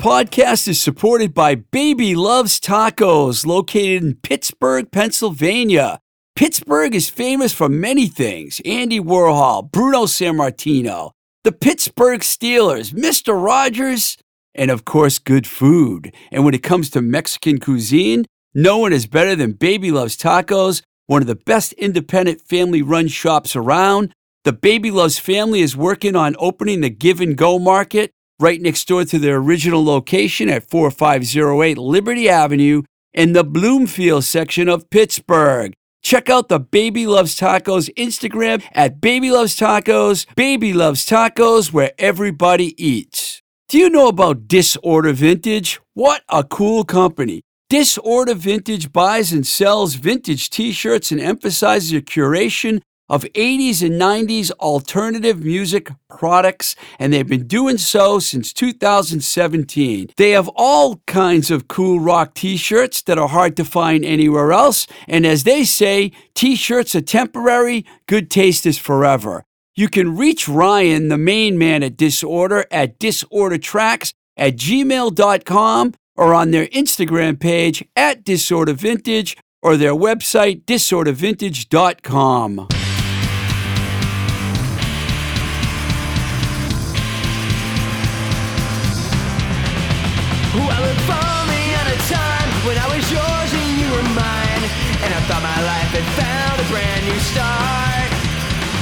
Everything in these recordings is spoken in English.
Podcast is supported by Baby Loves Tacos, located in Pittsburgh, Pennsylvania. Pittsburgh is famous for many things Andy Warhol, Bruno Sammartino, the Pittsburgh Steelers, Mr. Rogers, and of course, good food. And when it comes to Mexican cuisine, no one is better than Baby Loves Tacos, one of the best independent family run shops around. The Baby Loves family is working on opening the Give and Go Market right next door to their original location at 4508 Liberty Avenue in the Bloomfield section of Pittsburgh. Check out the Baby Loves Tacos Instagram at Baby Loves Tacos, Baby Loves Tacos, where everybody eats. Do you know about Disorder Vintage? What a cool company! Disorder Vintage buys and sells vintage t shirts and emphasizes your curation of 80s and 90s alternative music products, and they've been doing so since 2017. They have all kinds of cool rock t shirts that are hard to find anywhere else, and as they say, t shirts are temporary, good taste is forever. You can reach Ryan, the main man at Disorder, at disordertracks at gmail.com or on their Instagram page at disordervintage or their website disordervintage.com. thought my life had found a brand new start.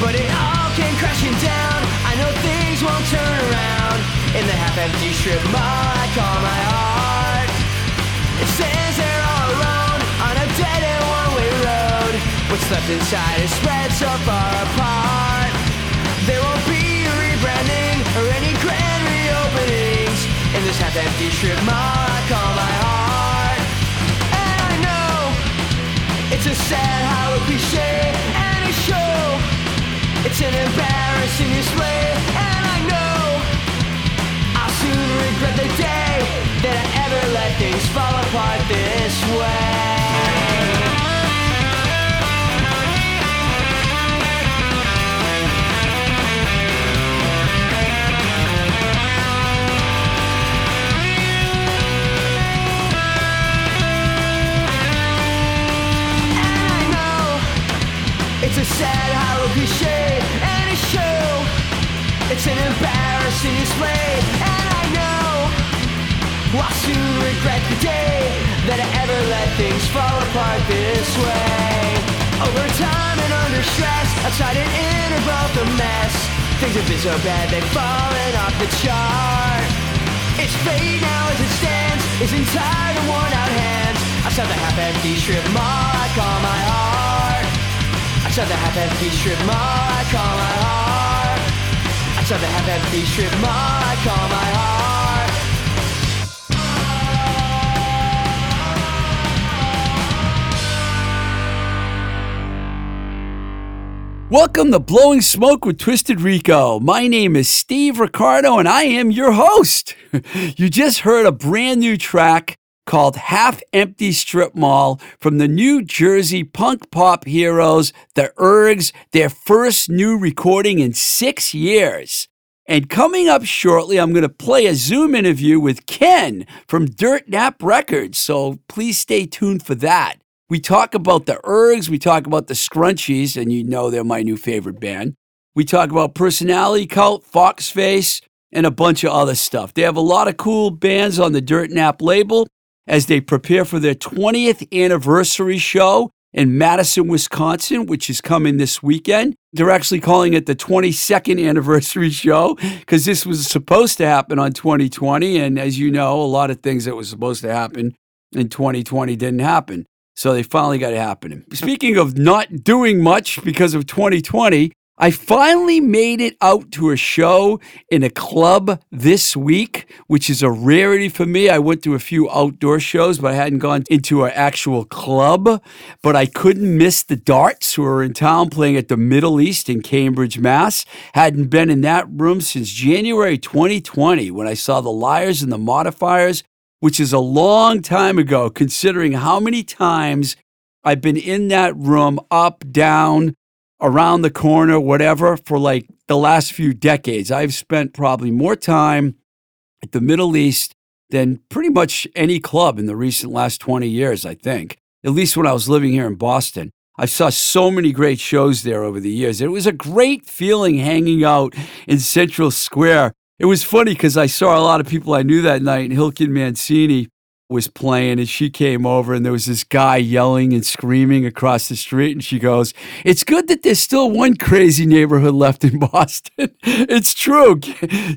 But it all came crashing down. I know things won't turn around. In the half empty strip mall I call my heart. It stands there all alone on a dead end one way road. What's left inside is spread so far apart. There won't be a rebranding or any grand reopenings in this half empty strip mall I call my heart. It's a sad hollow cliche and a show. It's an embarrassing display, and I know I'll soon regret the day that I ever let things fall apart this way. Sad hollow cliche and a show. It's an embarrassing display, and I know I'll soon regret the day that I ever let things fall apart this way. Over time and under stress, outside and in are a mess. Things have been so bad they've fallen off the chart. Its fate now as it stands is and worn out hands. Outside the half-empty strip mall, I my heart. Outside the half-empty strip mall, I call my heart. Outside the half-empty strip mall, I call my heart. Welcome to Blowing Smoke with Twisted Rico. My name is Steve Ricardo and I am your host. you just heard a brand new track called Half Empty Strip Mall from the New Jersey punk pop heroes, the Ergs, their first new recording in six years. And coming up shortly, I'm going to play a Zoom interview with Ken from Dirt Nap Records. So please stay tuned for that. We talk about the Ergs, we talk about the Scrunchies, and you know they're my new favorite band. We talk about Personality Cult, Foxface, and a bunch of other stuff. They have a lot of cool bands on the Dirt Nap label as they prepare for their 20th anniversary show in Madison, Wisconsin, which is coming this weekend. They're actually calling it the 22nd anniversary show because this was supposed to happen on 2020. And as you know, a lot of things that was supposed to happen in 2020 didn't happen. So they finally got it happening. Speaking of not doing much because of 2020, I finally made it out to a show in a club this week, which is a rarity for me. I went to a few outdoor shows, but I hadn't gone into an actual club. But I couldn't miss the Darts, who are in town playing at the Middle East in Cambridge, Mass. Hadn't been in that room since January 2020 when I saw the Liars and the Modifiers, which is a long time ago, considering how many times I've been in that room, up, down, around the corner, whatever, for like the last few decades. I've spent probably more time at the Middle East than pretty much any club in the recent last 20 years, I think, at least when I was living here in Boston. I saw so many great shows there over the years. It was a great feeling hanging out in Central Square. It was funny because I saw a lot of people I knew that night, and Hilken Mancini was playing and she came over and there was this guy yelling and screaming across the street and she goes it's good that there's still one crazy neighborhood left in boston. It's true.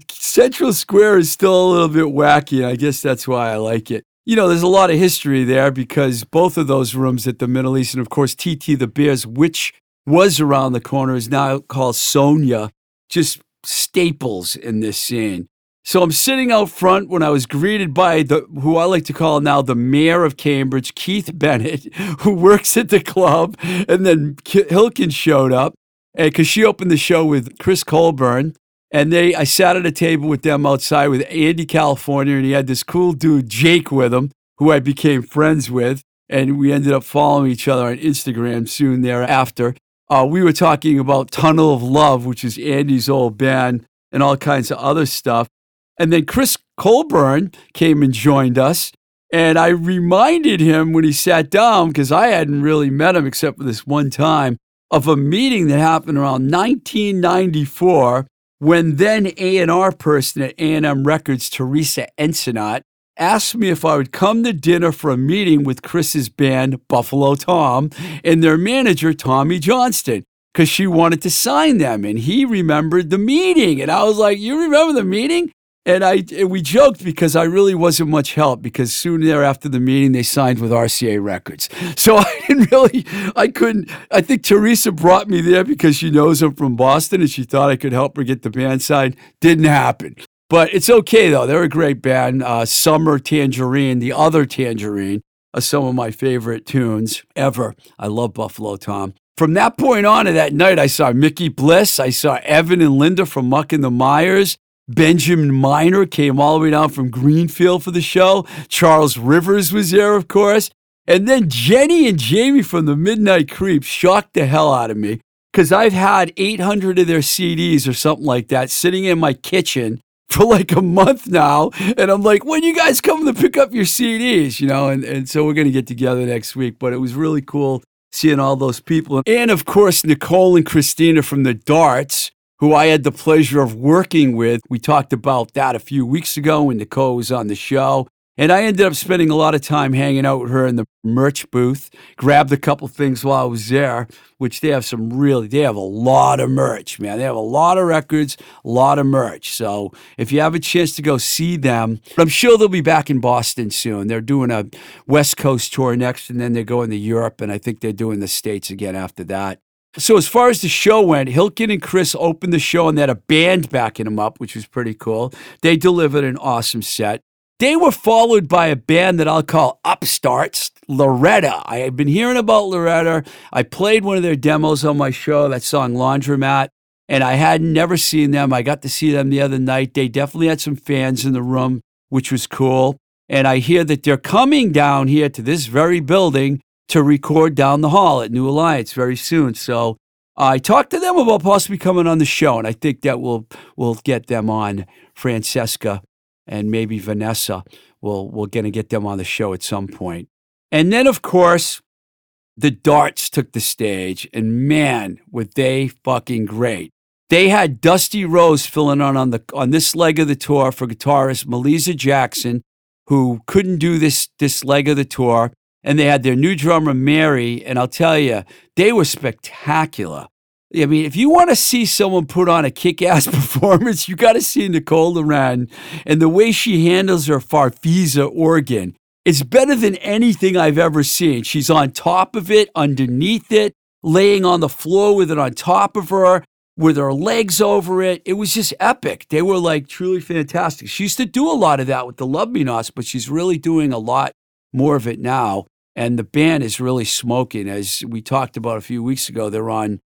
Central square is still a little bit wacky. I guess that's why i like it. You know there's a lot of history there because both of those rooms at the middle east and of course tt the bears which was around the corner is now called sonia just staples in this scene so I'm sitting out front when I was greeted by the who I like to call now the mayor of Cambridge, Keith Bennett, who works at the club, and then Hilken showed up because she opened the show with Chris Colbourn, and they I sat at a table with them outside with Andy California, and he had this cool dude Jake with him, who I became friends with, and we ended up following each other on Instagram soon thereafter. Uh, we were talking about Tunnel of Love, which is Andy's old band, and all kinds of other stuff. And then Chris Colbourn came and joined us. And I reminded him when he sat down, because I hadn't really met him except for this one time, of a meeting that happened around 1994 when then A&R person at A&M Records, Teresa Ensenat, asked me if I would come to dinner for a meeting with Chris's band, Buffalo Tom, and their manager, Tommy Johnston, because she wanted to sign them. And he remembered the meeting. And I was like, You remember the meeting? And I and we joked because I really wasn't much help because soon thereafter the meeting they signed with RCA Records. So I didn't really I couldn't I think Teresa brought me there because she knows I'm from Boston and she thought I could help her get the band signed. Didn't happen. But it's okay though. They're a great band. Uh, Summer Tangerine, the other Tangerine, are some of my favorite tunes ever. I love Buffalo Tom. From that point on to that night, I saw Mickey Bliss. I saw Evan and Linda from Muck and the Mires. Benjamin Miner came all the way down from Greenfield for the show. Charles Rivers was there, of course. And then Jenny and Jamie from the Midnight Creeps shocked the hell out of me because I've had 800 of their CDs or something like that sitting in my kitchen for like a month now. And I'm like, when you guys come to pick up your CDs, you know? And, and so we're going to get together next week. But it was really cool seeing all those people. And of course, Nicole and Christina from the Darts who I had the pleasure of working with. We talked about that a few weeks ago when Nicole was on the show. And I ended up spending a lot of time hanging out with her in the merch booth. Grabbed a couple things while I was there, which they have some really, they have a lot of merch, man. They have a lot of records, a lot of merch. So if you have a chance to go see them, I'm sure they'll be back in Boston soon. They're doing a West Coast tour next, and then they're going to Europe, and I think they're doing the States again after that. So as far as the show went, Hilken and Chris opened the show and they had a band backing them up, which was pretty cool. They delivered an awesome set. They were followed by a band that I'll call upstarts, Loretta. I had been hearing about Loretta. I played one of their demos on my show, that song Laundromat, and I had never seen them. I got to see them the other night. They definitely had some fans in the room, which was cool. And I hear that they're coming down here to this very building to record down the hall at New Alliance very soon. So I talked to them about possibly coming on the show, and I think that we'll we'll get them on. Francesca and maybe Vanessa. We'll we're gonna get them on the show at some point. And then of course, the Darts took the stage, and man, were they fucking great. They had Dusty Rose filling on on the on this leg of the tour for guitarist Meliza Jackson, who couldn't do this this leg of the tour and they had their new drummer Mary, and I'll tell you, they were spectacular. I mean, if you want to see someone put on a kick-ass performance, you got to see Nicole Laurenne and the way she handles her farfisa organ. It's better than anything I've ever seen. She's on top of it, underneath it, laying on the floor with it on top of her, with her legs over it. It was just epic. They were like truly fantastic. She used to do a lot of that with the Love Me Nots, but she's really doing a lot more of it now. And the band is really smoking. As we talked about a few weeks ago, they're on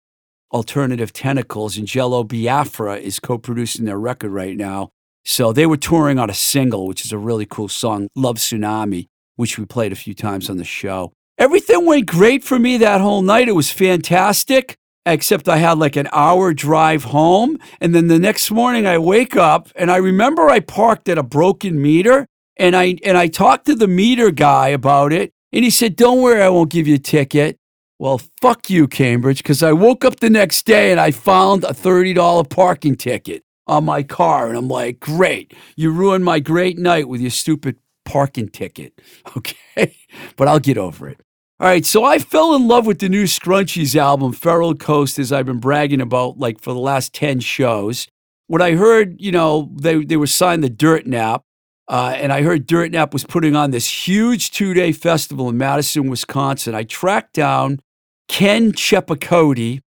Alternative Tentacles, and Jello Biafra is co producing their record right now. So they were touring on a single, which is a really cool song, Love Tsunami, which we played a few times on the show. Everything went great for me that whole night. It was fantastic, except I had like an hour drive home. And then the next morning I wake up and I remember I parked at a broken meter And I and I talked to the meter guy about it, and he said, "Don't worry, I won't give you a ticket." Well, fuck you, Cambridge, because I woke up the next day and I found a $30 parking ticket on my car. And I'm like, great, you ruined my great night with your stupid parking ticket. Okay, but I'll get over it. All right, so I fell in love with the new Scrunchies album, Feral Coast, as I've been bragging about like for the last 10 shows. When I heard, you know, they, they were signed the Dirt Nap, uh, and I heard Dirt Nap was putting on this huge two day festival in Madison, Wisconsin. I tracked down Ken Chepacody.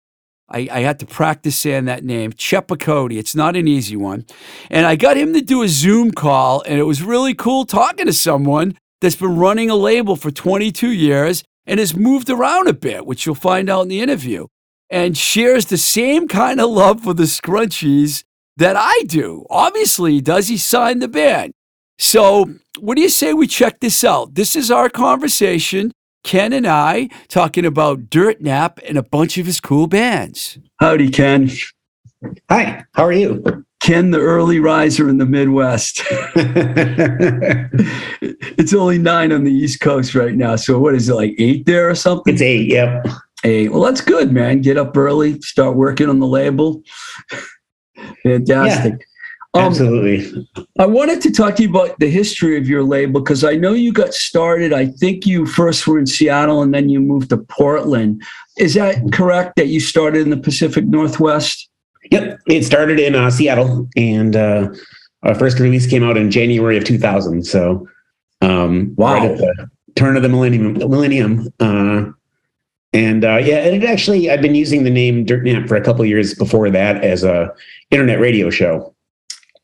I, I, had to practice saying that name, Chepacody. It's not an easy one. And I got him to do a Zoom call, and it was really cool talking to someone that's been running a label for 22 years and has moved around a bit, which you'll find out in the interview, and shares the same kind of love for the scrunchies that I do. Obviously, does he sign the band? So, what do you say we check this out? This is our conversation Ken and I talking about Dirt Nap and a bunch of his cool bands. Howdy, Ken. Hi, how are you? Ken, the early riser in the Midwest. it's only nine on the East Coast right now. So, what is it, like eight there or something? It's eight, yep. Eight. Well, that's good, man. Get up early, start working on the label. Fantastic. Yeah. Um, Absolutely. I wanted to talk to you about the history of your label because I know you got started. I think you first were in Seattle and then you moved to Portland. Is that correct that you started in the Pacific Northwest? Yep. It started in uh, Seattle and uh, our first release came out in January of 2000. So, um, wow. Right at the turn of the millennium. millennium uh, and uh, yeah, and it actually, I've been using the name Dirt Nap for a couple years before that as a internet radio show.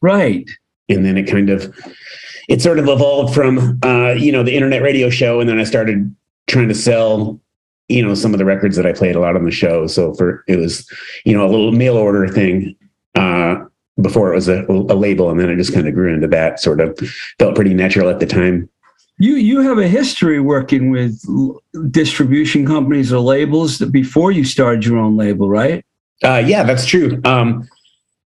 Right. And then it kind of it sort of evolved from uh, you know, the internet radio show and then I started trying to sell you know some of the records that I played a lot on the show. So for it was you know a little mail order thing uh, before it was a, a label, and then it just kind of grew into that. Sort of felt pretty natural at the time. You you have a history working with distribution companies or labels that before you started your own label, right? Uh, yeah, that's true. Um,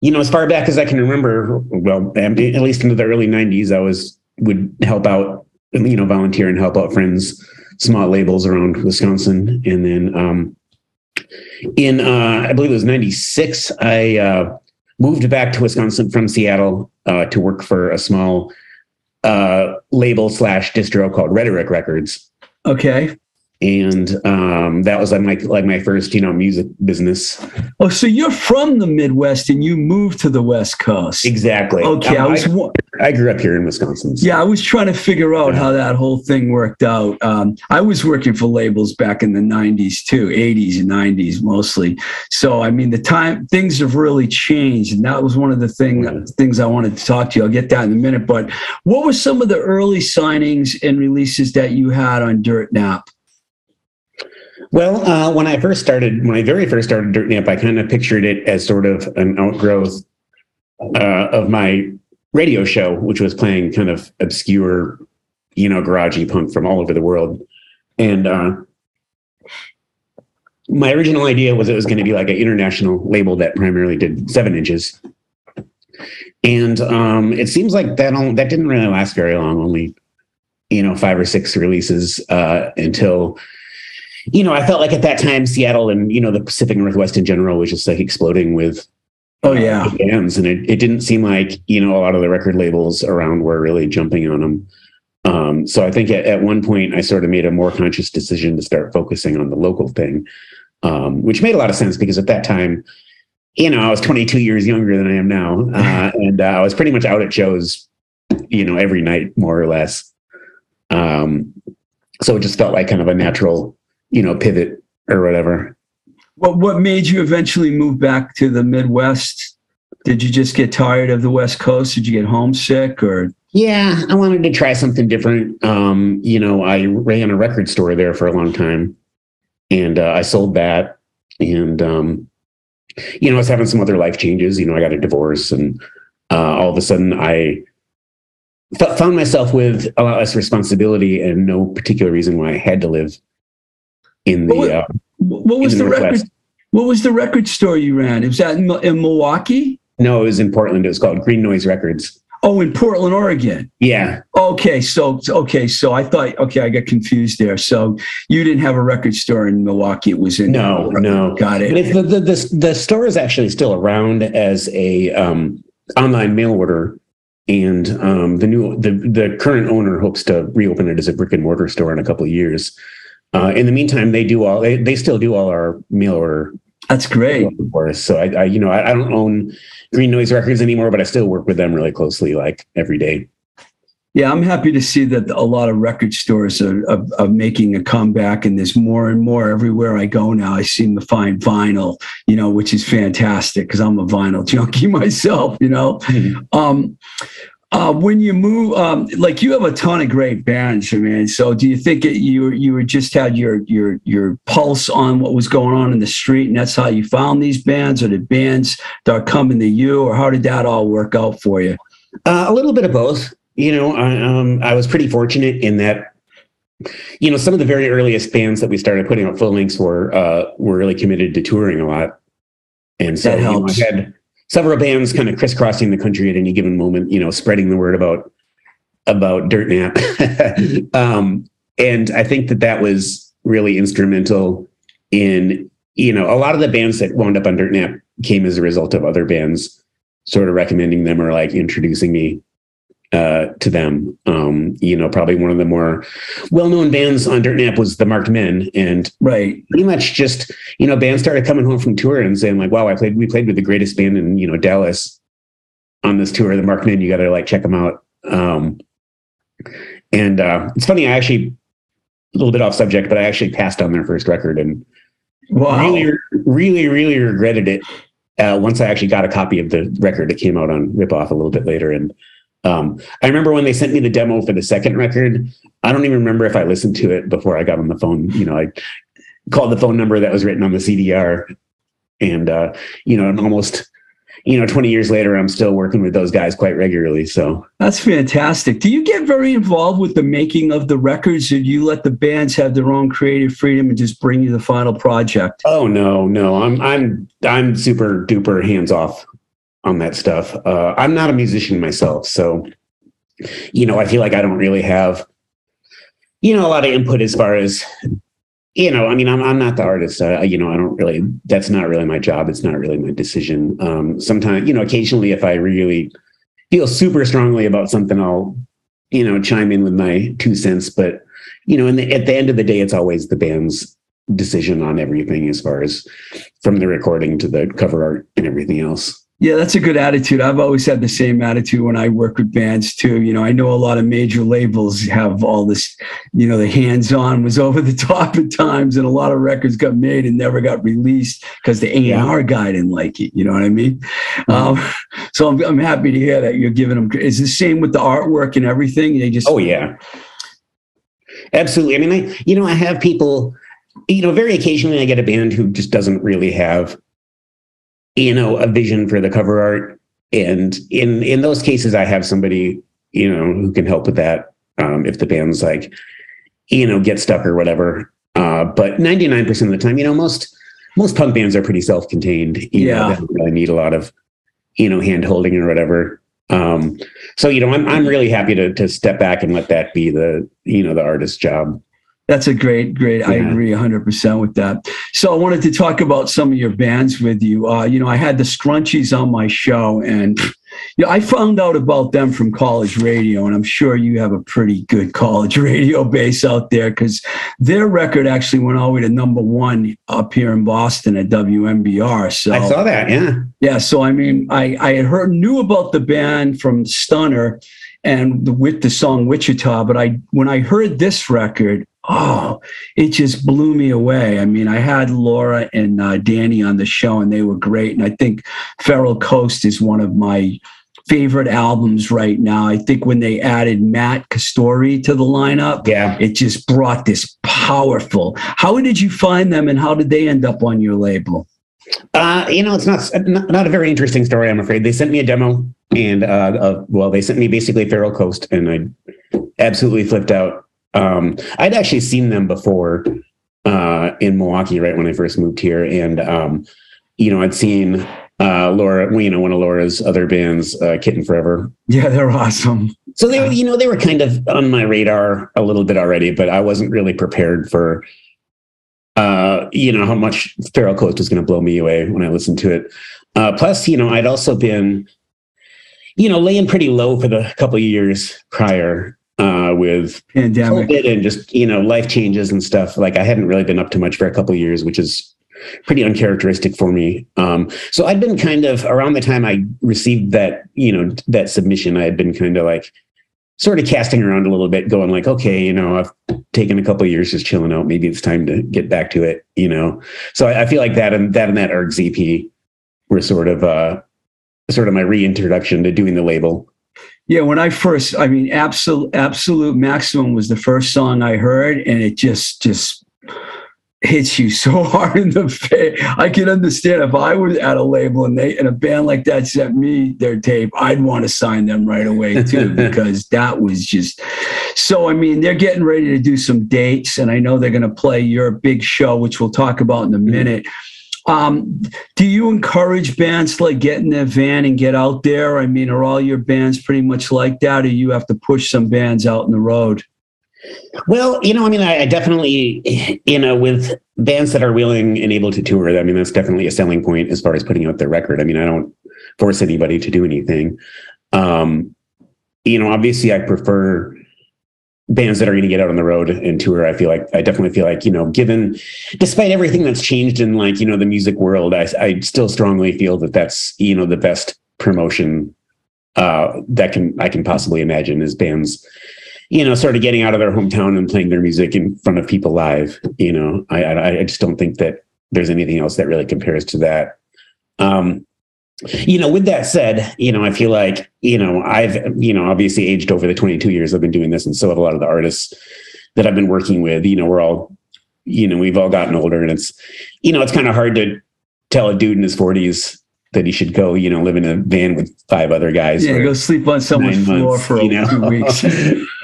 you know, as far back as I can remember, well, at least into the early '90s, I was would help out, you know, volunteer and help out friends, small labels around Wisconsin, and then um, in uh, I believe it was '96, I uh, moved back to Wisconsin from Seattle uh, to work for a small uh, label slash distro called Rhetoric Records. Okay and um, that was like my like my first you know music business. Oh, so you're from the Midwest and you moved to the West Coast? Exactly. Okay, um, I was. I, I, grew up here in Wisconsin. So. Yeah, I was trying to figure out yeah. how that whole thing worked out. Um, I was working for labels back in the '90s too, '80s and '90s mostly. So I mean, the time things have really changed, and that was one of the thing things I wanted to talk to you. I'll get that in a minute. But what were some of the early signings and releases that you had on Dirt Nap? Well, uh, when I first started, when I very first started Dirt Nap, I kind of pictured it as sort of an outgrowth uh, of my radio show, which was playing kind of obscure, you know, garagey punk from all over the world. And uh, my original idea was it was going to be like an international label that primarily did seven inches. And um, it seems like that all, that didn't really last very long. Only, you know, five or six releases uh, until you know, I felt like at that time Seattle and you know the Pacific Northwest in general was just like exploding with oh yeah bands, and it, it didn't seem like you know a lot of the record labels around were really jumping on them. Um, so I think at, at one point I sort of made a more conscious decision to start focusing on the local thing, um, which made a lot of sense because at that time, you know, I was 22 years younger than I am now, uh, and uh, I was pretty much out at shows, you know, every night more or less. Um, so it just felt like kind of a natural you know, pivot or whatever. What what made you eventually move back to the Midwest? Did you just get tired of the West Coast? Did you get homesick or yeah, I wanted to try something different. Um, you know, I ran a record store there for a long time and uh, I sold that. And, um, you know, I was having some other life changes. You know, I got a divorce and uh, all of a sudden I f- found myself with a lot less responsibility and no particular reason why I had to live in the. What, uh, what was the, the record? What was the record store you ran? Was that in, in Milwaukee? No, it was in Portland. It was called Green Noise Records. Oh, in Portland, Oregon. Yeah. Okay, so okay, so I thought okay, I got confused there. So you didn't have a record store in Milwaukee; it was in No, no. Got it. But the, the the the store is actually still around as a um, online mail order, and um, the new the the current owner hopes to reopen it as a brick and mortar store in a couple of years. Uh, in the meantime, they do all they, they still do all our mail order That's great. for us. So I, I you know I, I don't own Green Noise Records anymore, but I still work with them really closely, like every day. Yeah, I'm happy to see that a lot of record stores are, are, are making a comeback, and there's more and more everywhere I go now. I seem to find vinyl, you know, which is fantastic because I'm a vinyl junkie myself, you know. Um, uh, when you move, um, like you have a ton of great bands, I mean. So, do you think it, you you were just had your your your pulse on what was going on in the street, and that's how you found these bands, or the bands that are coming to you, or how did that all work out for you? Uh, a little bit of both. You know, I, um, I was pretty fortunate in that, you know, some of the very earliest bands that we started putting out full lengths were uh, were really committed to touring a lot, and so That you know. I had several bands kind of crisscrossing the country at any given moment. You know, spreading the word about about Dirt Nap, um, and I think that that was really instrumental in you know a lot of the bands that wound up on Dirt Nap came as a result of other bands sort of recommending them or like introducing me uh, to them. Um, you know, probably one of the more well-known bands on Dirt Nap was the Marked Men, and Right. pretty much just you know, bands started coming home from tour and saying like, "Wow, I played, we played with the greatest band in you know Dallas on this tour, the Marked Men. You got to like check them out." Um, and uh, it's funny, I actually a little bit off subject, but I actually passed on their first record and Wow. really, really, really regretted it uh, once I actually got a copy of the record that came out on Rip Off a little bit later. And um, I remember when they sent me the demo for the second record. I don't even remember if I listened to it before I got on the phone. You know, I called the phone number that was written on the CDR, and uh, you know, and almost you know, 20 years later, I'm still working with those guys quite regularly. So That's fantastic. Do you get very involved with the making of the records, or do you let the bands have their own creative freedom and just bring you the final project? Oh no, no, I'm I'm I'm super duper hands off on that stuff. Uh, I'm not a musician myself, so you know, I feel like I don't really have you know a lot of input as far as you know. I mean, I'm I'm not the artist. Uh, you know, I don't really. That's not really my job. It's not really my decision. Um, sometimes, you know, occasionally, if I really feel super strongly about something, I'll you know chime in with my two cents. But you know, and at the end of the day, it's always the band's decision on everything as far as from the recording to the cover art and everything else. Yeah, that's a good attitude. I've always had the same attitude when I work with bands too. You know, I know a lot of major labels have all this, you know, the hands on was over the top at times, and a lot of records got made and never got released because the A&R guy didn't like it. You know what I mean? Um, so I'm, I'm happy to hear that you're giving them. Is the same with the artwork and everything? They just Oh yeah, absolutely. I mean, I you know I have people, you know, very occasionally I get a band who just doesn't really have, you know, a vision for the cover art, and in in those cases I have somebody you know who can help with that um, if the band's like, you know, get stuck or whatever. Uh, but 99% of the time, you know, most most punk bands are pretty self-contained. You Yeah. know, they don't really need a lot of, you know, hand holding or whatever. Um, so you know, I'm I'm really happy to to step back and let that be the you know the artist's job. That's a great, great. I agree 100% with that. So I wanted to talk about some of your bands with you. Uh, you know, I had the Scrunchies on my show, and you know, I found out about them from college radio, and I'm sure you have a pretty good college radio base out there because their record actually went all the way to number one up here in Boston at WMBR. So I saw that. Yeah. yeah, so I mean, I I had heard knew about the band from Stunner and the, with the song Wichita, but I when I heard this record, oh, it just blew me away. I mean, I had Laura and uh, Danny on the show, and they were great. And I think Feral Coast is one of my favorite albums right now. I think when they added Matt Castori to the lineup, Yeah. it just brought this powerful. How did you find them, and how did they end up on your label? Uh, you know, it's not, not not a very interesting story. I'm afraid they sent me a demo, and uh, uh, well, they sent me basically Feral Coast, and I absolutely flipped out. Um, I'd actually seen them before uh, in Milwaukee, right when I first moved here, and um, you know, I'd seen uh, Laura, well, you know, one of Laura's other bands, uh, Kitten Forever. Yeah, they're awesome. So they were, you know, they were kind of on my radar a little bit already, but I wasn't really prepared for, uh, you know, how much Feral Coast was going to blow me away when I listened to it. Uh, plus, you know, I'd also been, you know, laying pretty low for the couple of years prior uh, with pandemic COVID and just you know life changes and stuff. Like I hadn't really been up to much for a couple of years, which is pretty uncharacteristic for me. Um, so I'd been kind of around the time I received that you know that submission, I had been kind of like sort of casting around a little bit, going like, okay, you know, I've taken a couple of years just chilling out. Maybe it's time to get back to it, you know. So I, I feel like that and that and that Erg EP were sort of uh sort of my reintroduction to doing the label. Yeah, when I first, I mean, absolute absolute maximum was the first song I heard, and it just just hits you so hard in the face. I can understand if I was at a label and they and a band like that sent me their tape, I'd want to sign them right away too because that was just so. I mean, they're getting ready to do some dates, and I know they're going to play your big show, which we'll talk about in a mm-hmm. Um, do you encourage bands to like get in their van and get out there? I mean, are all your bands pretty much like that, or you have to push some bands out in the road? Well, you know, I mean, I, I, definitely, you know, with bands that are willing and able to tour, I mean, that's definitely a selling point as far as putting out their record. I mean, I don't force anybody to do anything. Um, you know, obviously, I prefer bands that are going to get out on the road and tour. I feel like I definitely feel like you know, given despite everything that's changed in like you know the music world, I, I still strongly feel that that's you know the best promotion uh, that can I can possibly imagine is bands you know, sort of getting out of their hometown and playing their music in front of people live. You know, I, I, I just don't think that there's anything else that really compares to that. Um, you know, with that said, you know, I feel like, you know, I've, you know, obviously aged over the 22 years I've been doing this. And so have a lot of the artists that I've been working with, you know, we're all, you know, we've all gotten older and it's, you know, it's kind of hard to tell a dude in his 40s that he should go, you know, live in a van with five other guys. Yeah, go sleep on someone's floor months, for you know? two weeks.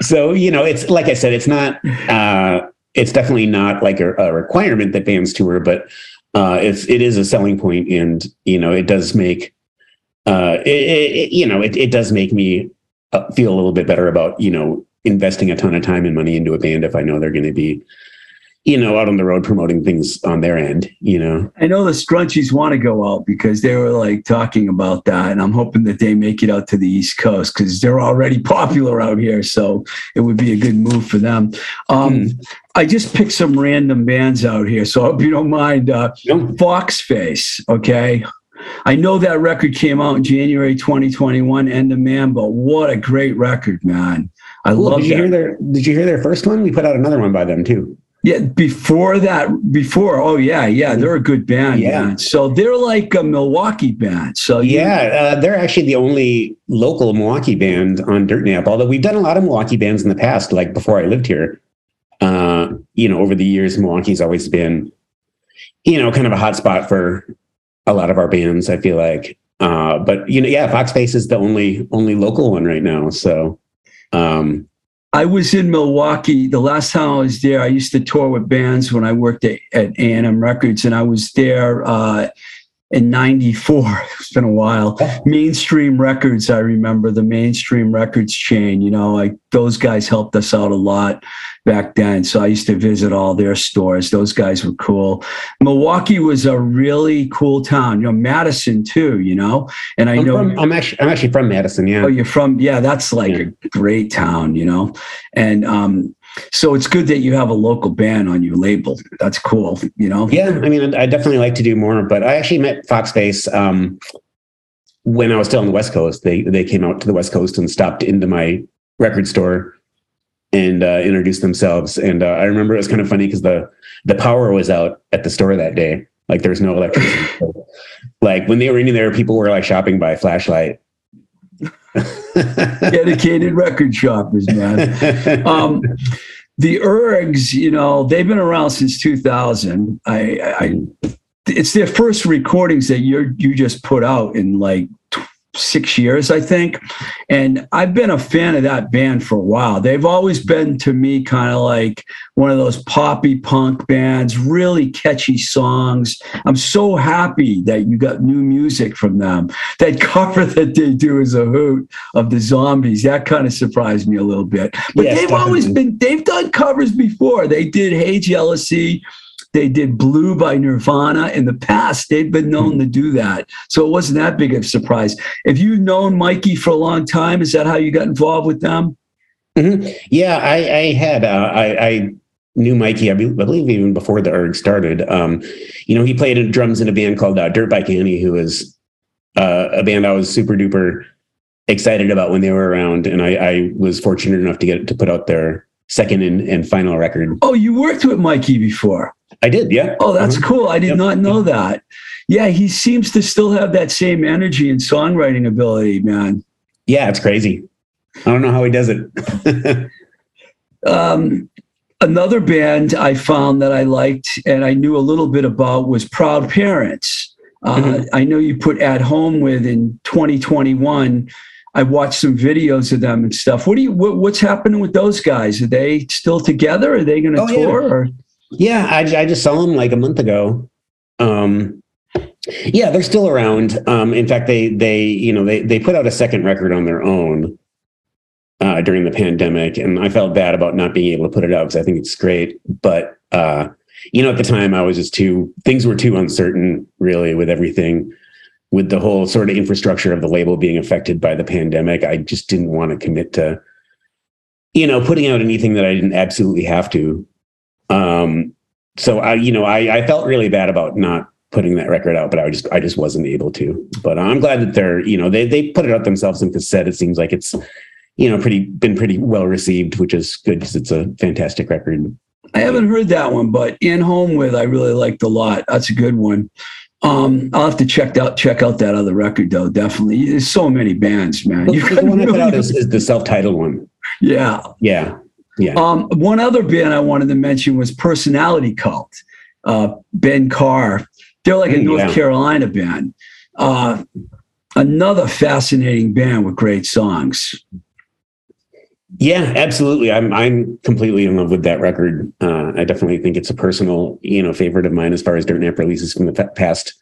so, you know, it's like I said, it's not, uh, it's definitely not like a, a requirement that bands tour, but uh, it's, it is a selling point and, you know, it does make, uh, it, it, you know, it, it does make me uh, feel a little bit better about, you know, investing a ton of time and money into a band if I know they're going to be, you know, out on the road promoting things on their end, you know. I know the scrunchies want to go out because they were like talking about that. And I'm hoping that they make it out to the East Coast because they're already popular out here. So it would be a good move for them. Um, mm. I just picked some random bands out here. So if you don't mind, uh, Fox Face, okay? I know that record came out in January 2021, End of Man, but what a great record, man. I cool. love did you that. Hear their, did you hear their first one? We put out another one by them too. Yeah, before that, before oh yeah, yeah, they're a good band. Yeah, man. so they're like a Milwaukee band. So yeah, uh, they're actually the only local Milwaukee band on Dirt Nap. Although we've done a lot of Milwaukee bands in the past, like before I lived here. Uh, you know, over the years, Milwaukee's always been, you know, kind of a hot spot for a lot of our bands. I feel like, uh, but you know, yeah, Fox Face is the only only local one right now. So, um, I was in Milwaukee the last time I was there. I used to tour with bands when I worked at, at A&M Records, and I was there uh, in 94 it's been a while. Mainstream records i remember the mainstream records chain you know like those guys helped us out a lot back then. So i used to visit all their stores. Those guys were cool. Milwaukee was a really cool town you know madison too you know? And i I'm know from, i'm actually i'm actually from madison yeah. Oh you're from yeah that's like yeah. a great town you know? And um so it's good that you have a local band on your label. That's cool, you know? Yeah, I mean, I definitely like to do more, but I actually met Fox Face um, when I was still on the West Coast. They they came out to the West Coast and stopped into my record store and uh, introduced themselves. And uh, I remember it was kind of funny because the the power was out at the store that day. Like there was no electricity. like when they were in there, people were like shopping by flashlight. dedicated record shoppers, man. Um, the Ergs, you know, they've been around since 2000. I, I, it's their first recordings that you you just put out in like six years, I think. And I've been a fan of that band for a while. They've always been to me kind of like one of those poppy punk bands, really catchy songs. I'm so happy that you got new music from them. That cover that they do is a hoot of the zombies. That kind of surprised me a little bit. But Yes, they've always been, they've done covers before. They did Hey Jealousy. They did Blue by Nirvana. In the past, they've been known to do that. So it wasn't that big of a surprise. If you've known Mikey for a long time? Is that how you got involved with them? Mhm. Yeah, I, I had. Uh, I, I knew Mikey. I, be- I believe even before the erg started. Um, you know, he played in drums in a band called uh, Dirt Bike Annie, who was uh, a band I was super duper excited about when they were around, and I, I was fortunate enough to get to put out their second and, and final record. Oh, you worked with Mikey before. I did, yeah. Oh, that's Uh-huh. cool. I did Yep. not know that. Yeah, he seems to still have that same energy and songwriting ability, man. Yeah, it's crazy. I don't know how he does it. Um, another band I found that I liked and I knew a little bit about was Proud Parents. Uh, Mhm. I know you put At Home with in 2021. I watched some videos of them and stuff. What do you? What, what's happening with those guys? Are they still together? Are they going to Oh, yeah. tour? Or? Yeah, I, I just saw them like a month ago. Um, yeah, they're still around. Um, in fact, they they you know they they put out a second record on their own uh, during the pandemic, and I felt bad about not being able to put it out because I think it's great. But uh, you know, at the time, I was just too things were too uncertain, really, with everything, with the whole sort of infrastructure of the label being affected by the pandemic. I just didn't want to commit to, you know, putting out anything that I didn't absolutely have to. Um, so I, you know, I, I felt really bad about not putting that record out, but I just, I just wasn't able to. But I'm glad that they're, you know, they they put it out themselves in cassette. It seems like it's, you know, pretty been pretty well received, which is good because it's a fantastic record. I haven't heard that one, but In Home with I really liked a lot. That's a good one. Um, I'll have to check out check out that other record though. Definitely, there's so many bands, man. The, You the one I put out really- is, is the self-titled one. yeah. Yeah, yeah. Um, one other band I wanted to mention was Personality Cult. Uh, ben Carr. They're like a Mm, North yeah. Carolina band. Uh, another fascinating band with great songs. Yeah, absolutely. I'm I'm completely in love with that record. Uh, I definitely think it's a personal, you know, favorite of mine as far as Dirt Nap releases from the past,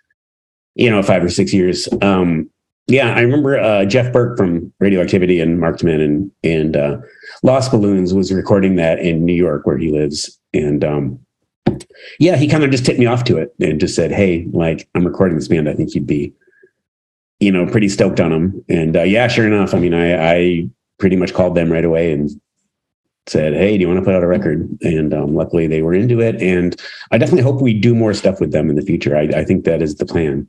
you know, five or six years. Um, yeah, I remember uh, Jeff Burke from Radioactivity and Marked Men and and uh, Lost Balloons was recording that in New York where he lives, and um, yeah, he kind of just tipped me off to it and just said, "Hey, like I'm recording this band. I think you'd be, you know, pretty stoked on them." And uh, yeah, sure enough, I mean, I, I pretty much called them right away and said, "Hey, do you want to put out a record?" And um, luckily, they were into it. And I definitely hope we do more stuff with them in the future. I, I think that is the plan.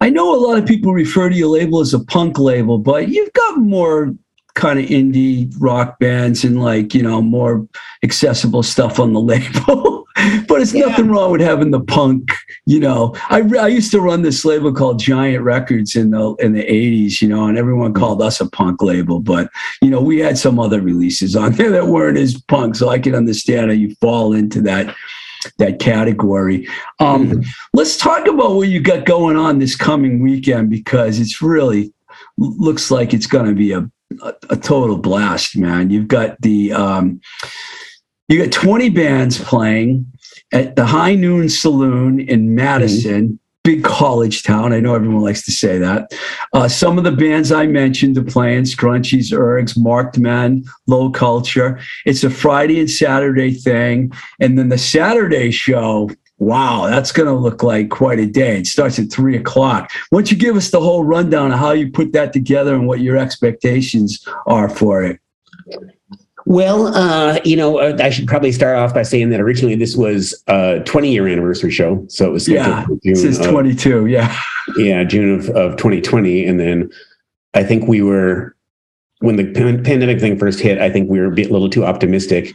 I know a lot of people refer to your label as a punk label, but you've got more kind of indie rock bands and like you know more accessible stuff on the label. But it's Yeah. nothing wrong with having the punk. You know, I I used to run this label called Giant Records in the in the eighties. You know, and everyone called us a punk label, but you know we had some other releases on there that weren't as punk, so I can understand how you fall into that that category. Um, let's talk about what you got going on this coming weekend because it's really looks like it's going to be a, a, a total blast, man. You've got the um, you got 20 bands playing at the High Noon Saloon in Madison. Big college town. I know everyone likes to say that. Uh, some of the bands I mentioned are playing Scrunchies, Ergs, Marked Men, Low Culture. It's a Friday and Saturday thing. And then the Saturday show, wow, that's going to look like quite a day. It starts at three o'clock. Why don't you give us the whole rundown of how you put that together and what your expectations are for it? Well, uh, you know, uh, I should probably start off by saying that originally this was a 20 year anniversary show. So it was Yeah, for It June says of- 22. Yeah. yeah, June of, of 2020. And then I think we were, when the pan- pandemic thing first hit, I think we were a bit, little too optimistic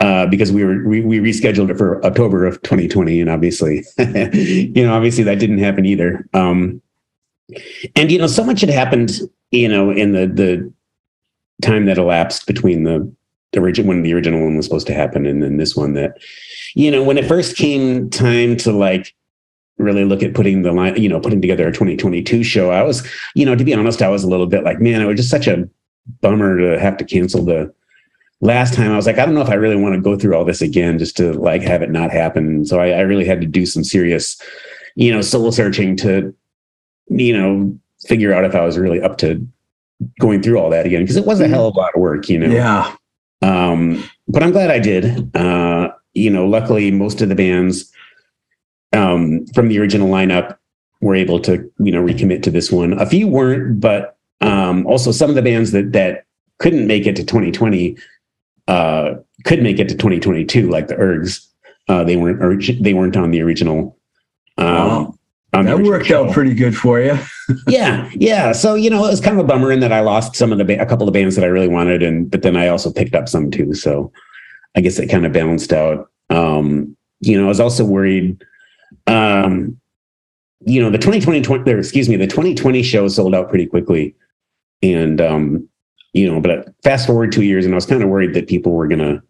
uh, because we were, we, we rescheduled it for October of 2020. And obviously, you know, obviously that didn't happen either. Um, and, you know, so much had happened, you know, in the, the time that elapsed between the, original, when the original one was supposed to happen and then this one that, you know, when it first came time to like, really look at putting the line, you know, putting together a 2022 show. I was, you know, to be honest, I was a little bit like, man, it was just such a bummer to have to cancel the last time. I was like, I don't know if I really want to go through all this again just to like have it not happen. So I, I really had to do some serious, you know, soul searching to, you know, figure out if I was really up to going through all that again because it was a hell of a lot of work, you know. Yeah. Um, but I'm glad I did. Uh, you know, luckily most of the bands um, from the original lineup were able to, you know, recommit to this one. A few weren't, but um, also some of the bands that that couldn't make it to 2020 uh, could make it to 2022, like the Ergs. Uh, they weren't they weren't on the original. Um, wow. On that worked show. out pretty good for you. yeah, yeah. So you know, it was kind of a bummer in that I lost some of the ba- a couple of bands that I really wanted, and but then I also picked up some too. So I guess it kind of balanced out. Um, you know, I was also worried. Um, you know, the 2020, 20, or excuse me, the 2020 show sold out pretty quickly, and um, you know, but fast forward two years, and I was kind of worried that people were gonna,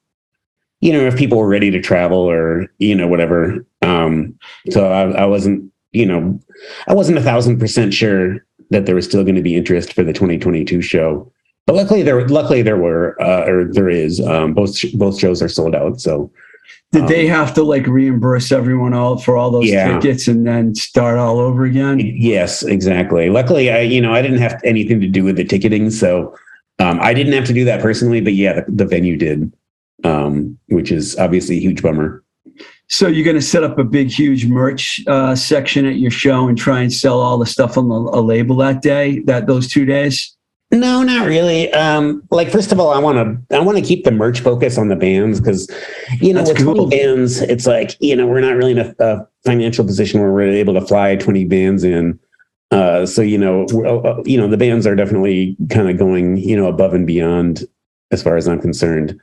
you know, if people were ready to travel or you know whatever. Um, so I, I wasn't, you know, I wasn't a thousand percent sure that there was still going to be interest for the 2022 show. But luckily there, luckily there were, uh, or there is. Um, both both shows are sold out. So did um, they have to like reimburse everyone all for all those yeah. tickets and then start all over again? Yes, exactly. Luckily, I you know I didn't have anything to do with the ticketing, so um, I didn't have to do that personally, but yeah, the, the venue did, um, which is obviously a huge bummer. So you're going to set up a big, huge merch uh, section at your show and try and sell all the stuff on the, a label that day, that those two days. No, not really. Um, like first of all, I want to I want to keep the merch focus on the bands because you know That's with cool. 20 bands, it's like you know we're not really in a, a, financial position where we're able to fly 20 bands in. Uh, so you know, uh, uh, you know, the bands are definitely kind of going, you know, above and beyond as far as I'm concerned,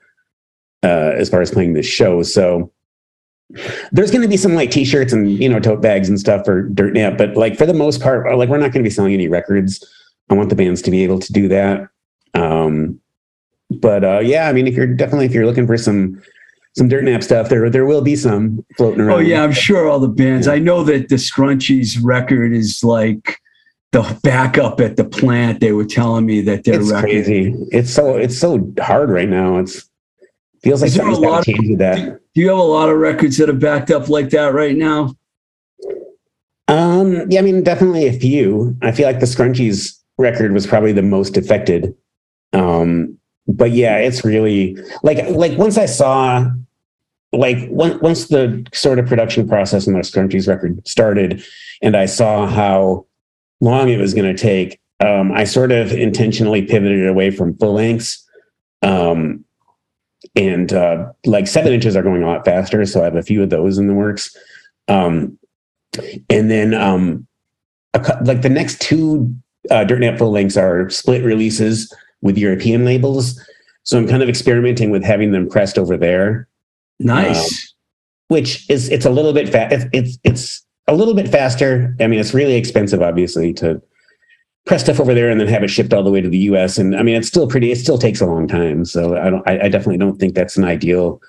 uh, as far as playing this show. So there's going to be some like t-shirts and you know tote bags and stuff for dirt nap, but like for the most part, uh, like we're not going to be selling any records. I want the bands to be able to do that. Um, but uh, yeah, I mean, if you're definitely if you're looking for some some dirt nap stuff. There there will be some floating around. Oh yeah, I'm sure all the bands. Yeah. I know that the Scrunchies record is like the backup at the plant. They were telling me that their it's record. crazy. It's so it's so hard right now. It's feels like something's got to change with that. Do, you have a lot of records that are backed up like that right now? Um, yeah, I mean, definitely a few. I feel like the Scrunchies record was probably the most affected. Um, but yeah, it's really like like once I saw like once the sort of production process on the Scrunchies record started, and I saw how long it was going to take, um, I sort of intentionally pivoted away from full lengths. Um, and uh, like seven inches are going a lot faster, so I have a few of those in the works. Um, and then um, a, like the next two uh, Dirt Nap full lengths are split releases with European labels. So I'm kind of experimenting with having them pressed over there. Nice. Um, which is it's a little bit fast. It's, it's it's a little bit faster. I mean, it's really expensive, obviously, to press stuff over there and then have it shipped all the way to the U.S. And I mean, it's still pretty. It still takes a long time. So I don't. I, I definitely don't think that's an ideal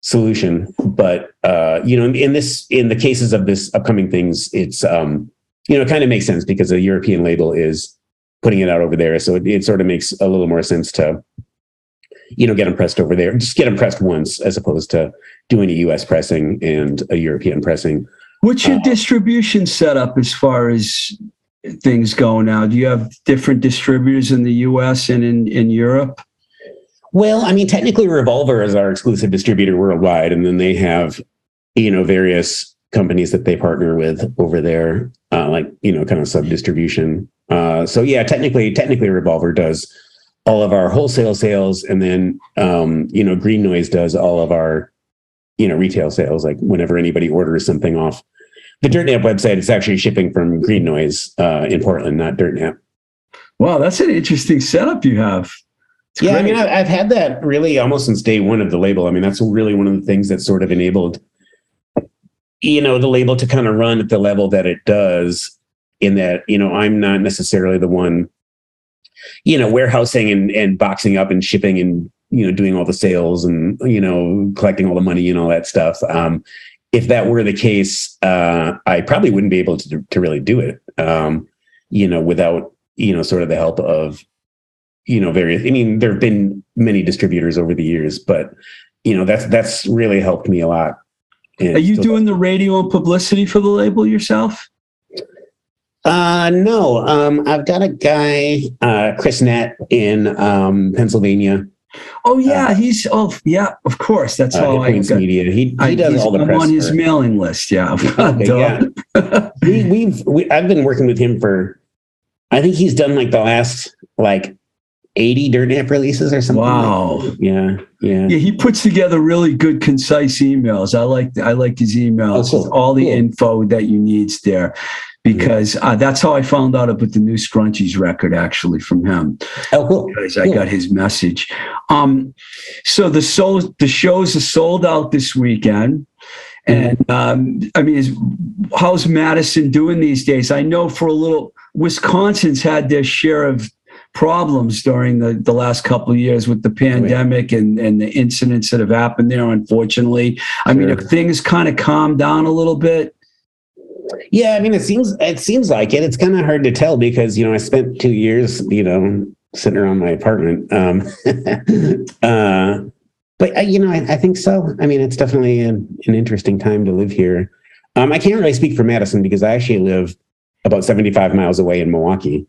solution. But uh, you know, in this, in the cases of this upcoming things, it's um, you know, it kind of makes sense because a European label is putting it out over there. So it, it sort of makes a little more sense to you know, get them pressed over there. Just get them pressed once as opposed to doing a US pressing and a European pressing. What's your uh, distribution setup as far as things go now? Do you have different distributors in the US and in, in Europe? Well, I mean, technically Revolver is our exclusive distributor worldwide, and then they have, you know, various companies that they partner with over there, uh, like, you know, kind of sub distribution. Uh, so yeah, technically, technically Revolver does all of our wholesale sales and then um, you know green noise does all of our you know retail sales like whenever anybody orders something off the dirtnap website is actually shipping from green noise uh, in portland not dirtnap wow that's an interesting setup you have it's yeah great. i mean I've had that really almost since day one of the label i mean that's really one of the things that sort of enabled you know the label to kind of run at the level that it does in that you know i'm not necessarily the one you know, warehousing and, and boxing up and shipping and, you know, doing all the sales and, you know, collecting all the money and all that stuff. Um, if that were the case, uh, I probably wouldn't be able to to really do it. Um, you know, without you know, sort of the help of you know various. I mean, there have been many distributors over the years, but you know, that's that's really helped me a lot. Are you doing the radio and publicity for the label yourself? Uh, no, um, I've got a guy, uh, Chris Nett in um, Pennsylvania. Oh yeah, uh, he's oh yeah, of course. That's uh, how I got, media. He, he I, does all the I'm press on his for, mailing list. Yeah, okay, yeah. we, we've we, I've been working with him for. I think he's done like the last like 80 dirt nap releases or something wow like yeah yeah yeah he puts together really good concise emails i like i like his emails oh, cool. all the cool. info that you need there because uh, that's how I found out about the new Scrunchies record actually from him. Oh, cool. Because cool. I got his message. Um, so the soul, the shows are sold out this weekend. And um, I mean, is, how's Madison doing these days? I know for a little, Wisconsin's had their share of problems during the, the last couple of years with the pandemic and, and the incidents that have happened there, unfortunately. I mean, if things kind of calm down a little bit, yeah, I mean, it seems it seems like it. It's kind of hard to tell because you know I spent two years, you know, sitting around my apartment. Um, uh, but uh, you know, I, I, think so. I mean, it's definitely an, an interesting time to live here. Um, I can't really speak for Madison because I actually live about seventy-five miles away in Milwaukee.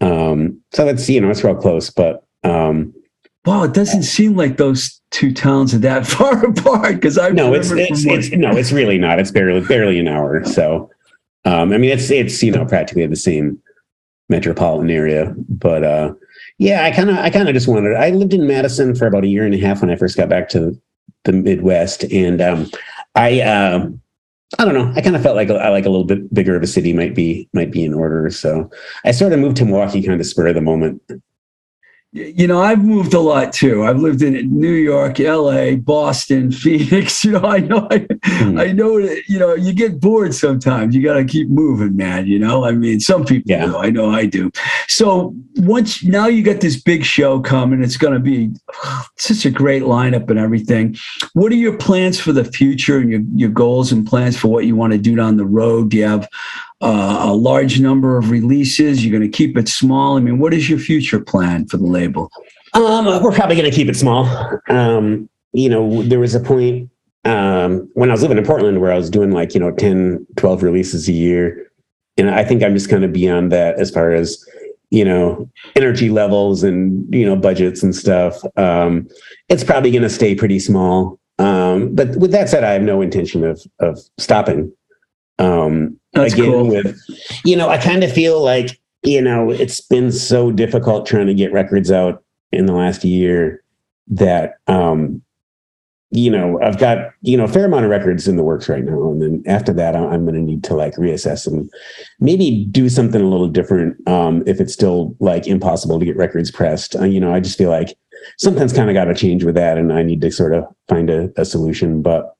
Um, so it's you know it's real close, but um, wow, it doesn't seem like those two towns are that far apart because I no, it's it's, it's no, it's really not. It's barely barely an hour. So um, I mean, it's it's you know practically the same metropolitan area, but uh, yeah, I kind of I kind of just wanted. I lived in Madison for about a year and a half when I first got back to the Midwest, and um, I uh, I don't know. I kind of felt like I like a little bit bigger of a city might be might be in order. So I sort of moved to Milwaukee, kind of spur of the moment you know, I've moved a lot too. I've lived in New York, LA, Boston, Phoenix. You know, I know, I, mm. I know you know, you get bored sometimes. You got to keep moving, man. You know, I mean, some people yeah. do. I know I do. So once now you got this big show coming, it's going to be such a great lineup and everything. What are your plans for the future and your, your goals and plans for what you want to do down the road? Do you have uh, a large number of releases? You're going to keep it small. I mean, what is your future plan for the label? Um, we're probably going to keep it small. Um, you know, there was a point um, when I was living in Portland where I was doing like, you know, 10, 12 releases a year. And I think I'm just kind of beyond that as far as, you know, energy levels and, you know, budgets and stuff. Um, it's probably going to stay pretty small. Um, but with that said, I have no intention of, of stopping. Um, That's again, cool. with, you know, I kind of feel like, you know, it's been so difficult trying to get records out in the last year that, um, you know, I've got, you know, a fair amount of records in the works right now. And then after that, I'm going to need to like reassess and maybe do something a little different. Um, if it's still like impossible to get records pressed, uh, you know, I just feel like something's kind of got to change with that. And I need to sort of find a, a solution, but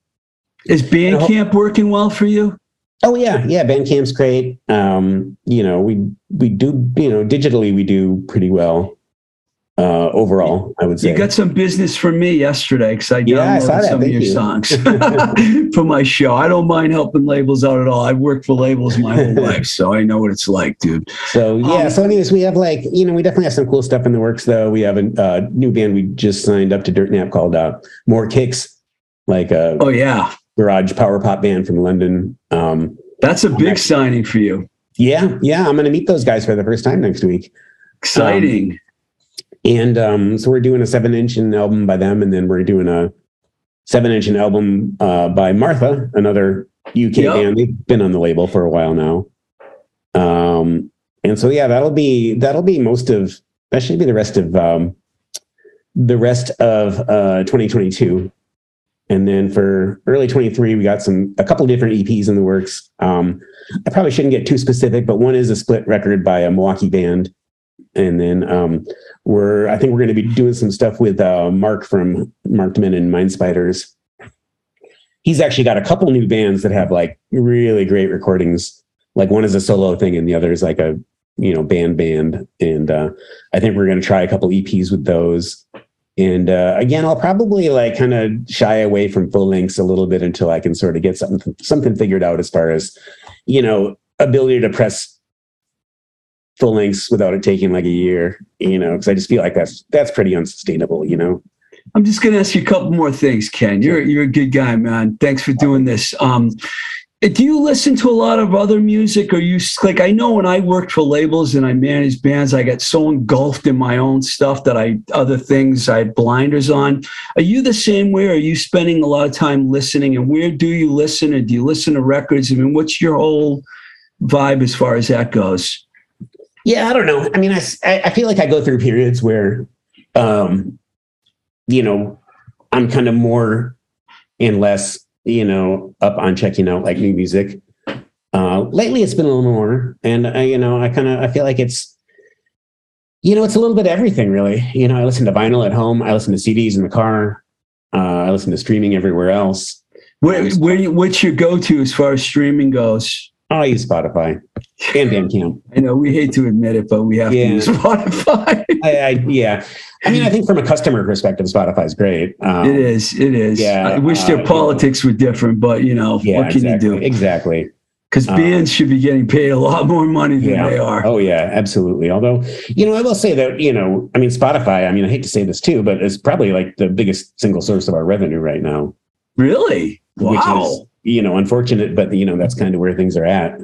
is Bandcamp working well for you? Oh yeah, yeah. Bandcamp's great. Um, you know, we we do you know digitally we do pretty well uh, overall. I would say you got some business from me yesterday because I yeah, downloaded I some of your you. songs for my show. I don't mind helping labels out at all. I've worked for labels my whole life, so I know what it's like, dude. So yeah. Um, so anyways, we have like you know we definitely have some cool stuff in the works though. We have a uh, new band we just signed up to Dirt Nap called uh, More Kicks. Like uh, oh yeah, garage power pop band from London. Um, That's a big signing for you. Yeah, yeah. I'm going to meet those guys for the first time next week. Exciting. Um, and um, so we're doing a seven inch album by them, and then we're doing a seven inch album uh, by Martha, another UK yep. band. They've been on the label for a while now. Um, and so yeah, that'll be that'll be most of that should be the rest of um, the rest of uh, 2022. And then for early 23, we got some a couple different EPs in the works. Um, I probably shouldn't get too specific, but one is a split record by a Milwaukee band. And then um, we're I think we're going to be doing some stuff with uh, Mark from Marked Men and Mind Spiders. He's actually got a couple new bands that have like really great recordings. Like one is a solo thing, and the other is like a you know band band. And uh, I think we're going to try a couple EPs with those. And uh, again, I'll probably like kind of shy away from full lengths a little bit until I can sort of get something something figured out as far as, you know, ability to press full lengths without it taking like a year, you know, because I just feel like that's that's pretty unsustainable, you know. I'm just going to ask you a couple more things, Ken. You're you're a good guy, man. Thanks for doing this. Um, do you listen to a lot of other music? Or you like i know when i worked for labels and i managed bands i got so engulfed in my own stuff that i other things i had blinders on. Are you the same way? Are you spending a lot of time listening? And where do you listen? Or do you listen to records? I mean what's your whole vibe as far as that goes? Yeah i don't know. I mean i, I feel like i go through periods where um you know i'm kind of more and less you know, up on checking out like new music. Uh, lately, it's been a little more, and I, you know, I kind of I feel like it's, you know, it's a little bit everything really. You know, I listen to vinyl at home, I listen to CDs in the car, uh, I listen to streaming everywhere else. Where, where, what's your go-to as far as streaming goes? I use Spotify and Bandcamp. I know we hate to admit it, but we have yeah. to use Spotify. I, I, yeah, I mean, I think from a customer perspective, Spotify is great. Um, it is. It is. Yeah. I wish their uh, politics were different, but you know, yeah, what can exactly, you do? Exactly. Because um, bands should be getting paid a lot more money than yeah. they are. Oh yeah, absolutely. Although, you know, I will say that you know, I mean, Spotify. I mean, I hate to say this too, but it's probably like the biggest single source of our revenue right now. Really? Wow. Which is, you know, unfortunate, but you know, that's kind of where things are at.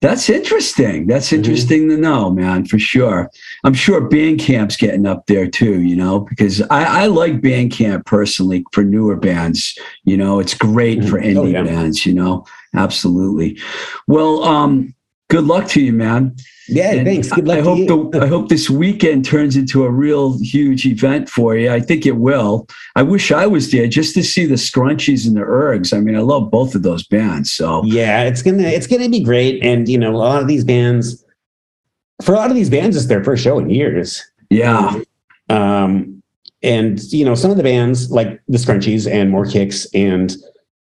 That's interesting. That's mm-hmm. interesting mm-hmm. to know, man, for sure. I'm sure Bandcamp's getting up there too, you know, because I, I like Bandcamp personally for newer bands. You know, it's great mm-hmm. for indie oh, yeah. bands, you know, absolutely. Well, um, good luck to you, man. Yeah, and thanks. Good luck. I hope the, I hope this weekend turns into a real huge event for you. I think it will. I wish I was there just to see the Scrunchies and the Ergs. I mean, I love both of those bands. So yeah, it's gonna it's gonna be great. And you know, a lot of these bands, for a lot of these bands, it's their first show in years. Yeah. Um, and you know, some of the bands like the Scrunchies and More Kicks, and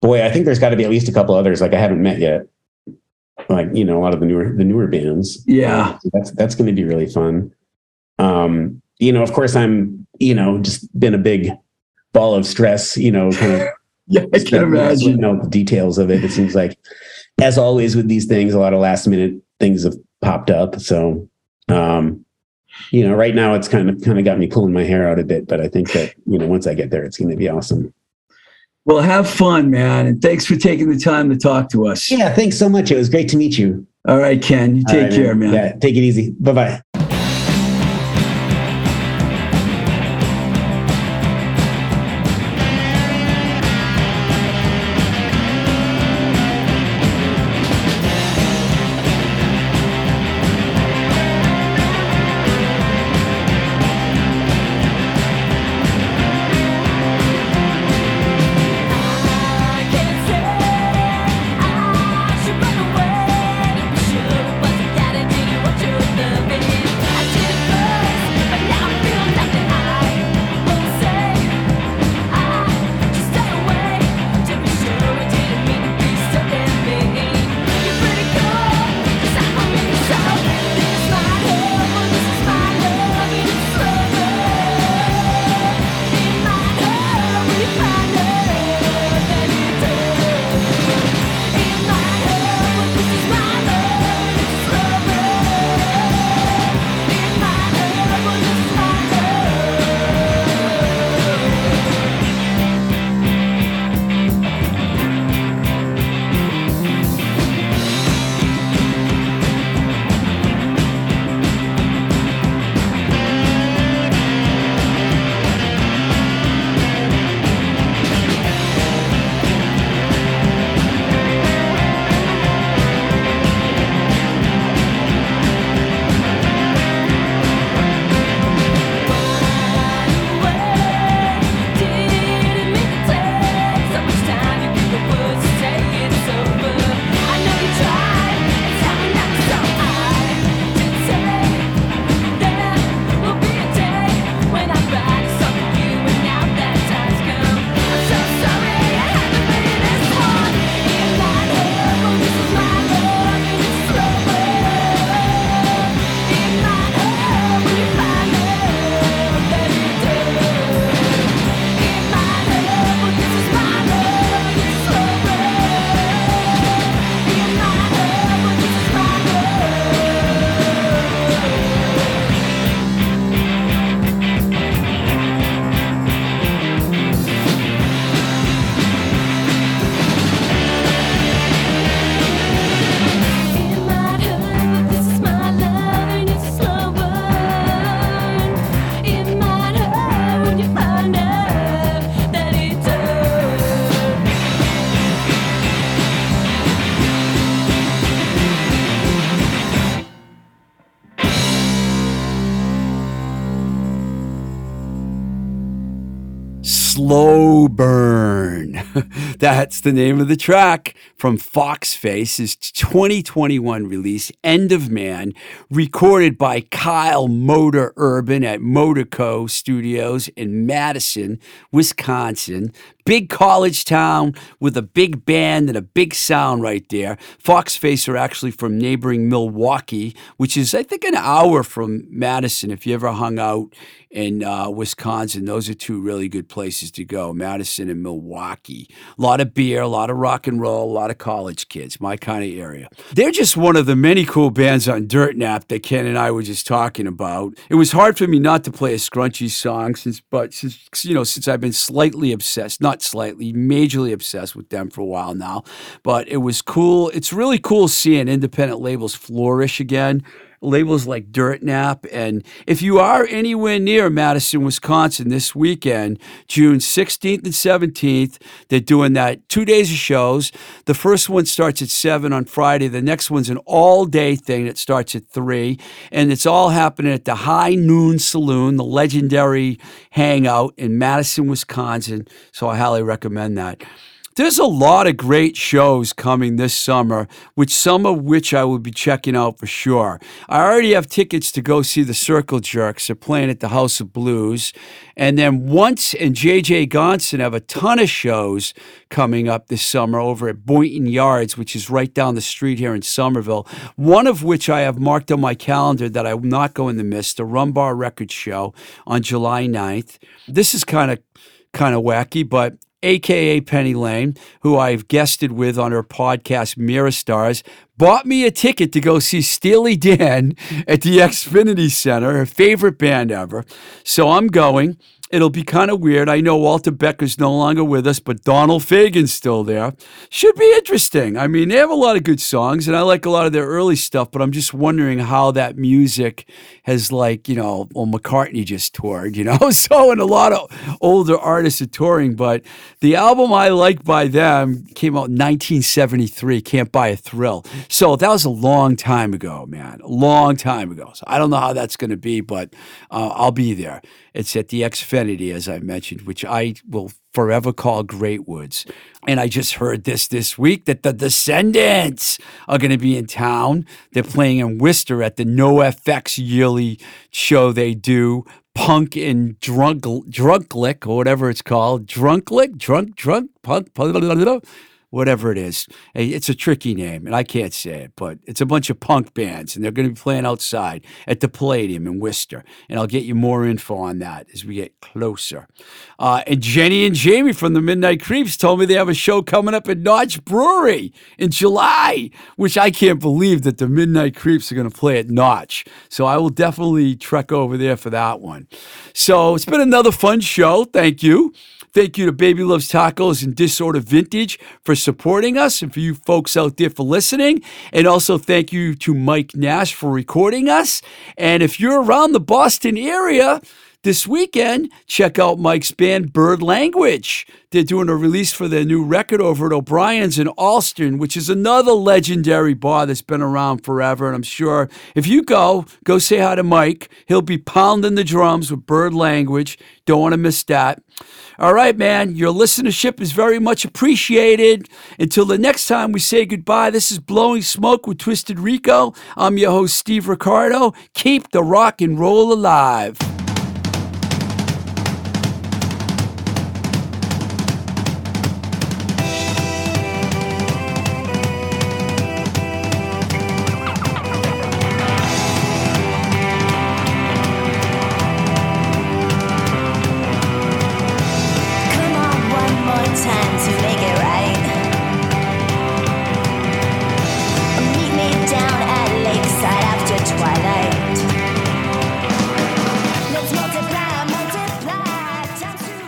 boy, I think there's got to be at least a couple others like I haven't met yet like you know a lot of the newer the newer bands. Yeah, so that's that's going to be really fun. Um, you know, of course, I'm you know just been a big ball of stress. You know, kind of. yeah, I can imagine. You know the details of it. It seems like, as always with these things, a lot of last minute things have popped up. So, um, you know, right now it's kind of kind of got me pulling my hair out a bit. But I think that you know once I get there, it's going to be awesome. Well, have fun, man. And thanks for taking the time to talk to us. Yeah, thanks so much. It was great to meet you. All right, Ken. You take right, care, man. man. Yeah, take it easy. Bye bye. Slow Burn. That's the name of the track from Fox Face's 2021 release, End of Man, recorded by Kyle Motor Urban at Motorco Studios in Madison, Wisconsin. Big college town with a big band and a big sound right there. Fox Face are actually from neighboring Milwaukee, which is, I think, an hour from Madison if you ever hung out in uh, Wisconsin. Those are two really good places to go Madison and Milwaukee. A lot of beer, a lot of rock and roll, a lot of college kids, my kind of area. They're just one of the many cool bands on Dirt Nap that Ken and I were just talking about. It was hard for me not to play a Scrunchy song since, but since, you know, since I've been slightly obsessed, not slightly, majorly obsessed with them for a while now. But it was cool. It's really cool seeing independent labels flourish again labels like Dirt Nap. And if you are anywhere near Madison, Wisconsin this weekend, June 16th and 17th, they're doing that two days of shows. The first one starts at 7 on Friday. The next one's an all day thing that starts at 3. And it's all happening at the High Noon Saloon, the legendary hangout in Madison, Wisconsin. So I highly recommend that. There's a lot of great shows coming this summer, which some of which I will be checking out for sure. I already have tickets to go see the Circle Jerks. They're playing at the House of Blues. And then Once and JJ Gonson have a ton of shows coming up this summer over at Boynton Yards, which is right down the street here in Somerville. One of which I have marked on my calendar that I'm not going to miss, the Rumbar Records Show on July 9th. This is kind of kind of wacky, but aka Penny Lane, who I've guested with on her podcast Mirror Stars, bought me a ticket to go see Steely Dan at the Xfinity Center, her favorite band ever. So I'm going. It'll be kind of weird. I know Walter Becker's no longer with us, but Donald Fagen's still there. Should be interesting. I mean, they have a lot of good songs, and I like a lot of their early stuff, but I'm just wondering how that music has, like, you know, well, McCartney just toured, you know? So, and a lot of older artists are touring, but the album I like by them came out in 1973, Can't Buy a Thrill. So that was a long time ago, man. A long time ago. So I don't know how that's going to be, but uh, I'll be there. It's at the Xfinity, as I mentioned, which I will forever call Great Woods. And I just heard this this week that the Descendents are going to be in town. They're playing in Worcester at the NoFX yearly show they do. Punk and drunk, drunklick or whatever it's called, drunklick, drunk, drunk, punk, whatever it is. It's a tricky name, and I can't say it, but it's a bunch of punk bands, and they're going to be playing outside at the Palladium in Worcester. And I'll get you more info on that as we get closer. Uh, and Jenny and Jamie from the Midnight Creeps told me they have a show coming up at Notch Brewery in July, which I can't believe that the Midnight Creeps are going to play at Notch. So I will definitely trek over there for that one. So it's been another fun show. Thank you. Thank you to Baby Loves Tacos and Disorder Vintage for supporting us and for you folks out there for listening. And also thank you to Mike Nash for recording us. And if you're around the Boston area, this weekend, check out Mike's band Bird Language. They're doing a release for their new record over at O'Brien's in Allston, which is another legendary bar that's been around forever. And I'm sure if you go, go say hi to Mike. He'll be pounding the drums with Bird Language. Don't want to miss that. All right, man, your listenership is very much appreciated. Until the next time we say goodbye, this is Blowing Smoke with Twisted Rico. I'm your host, Steve Ricardo. Keep the rock and roll alive.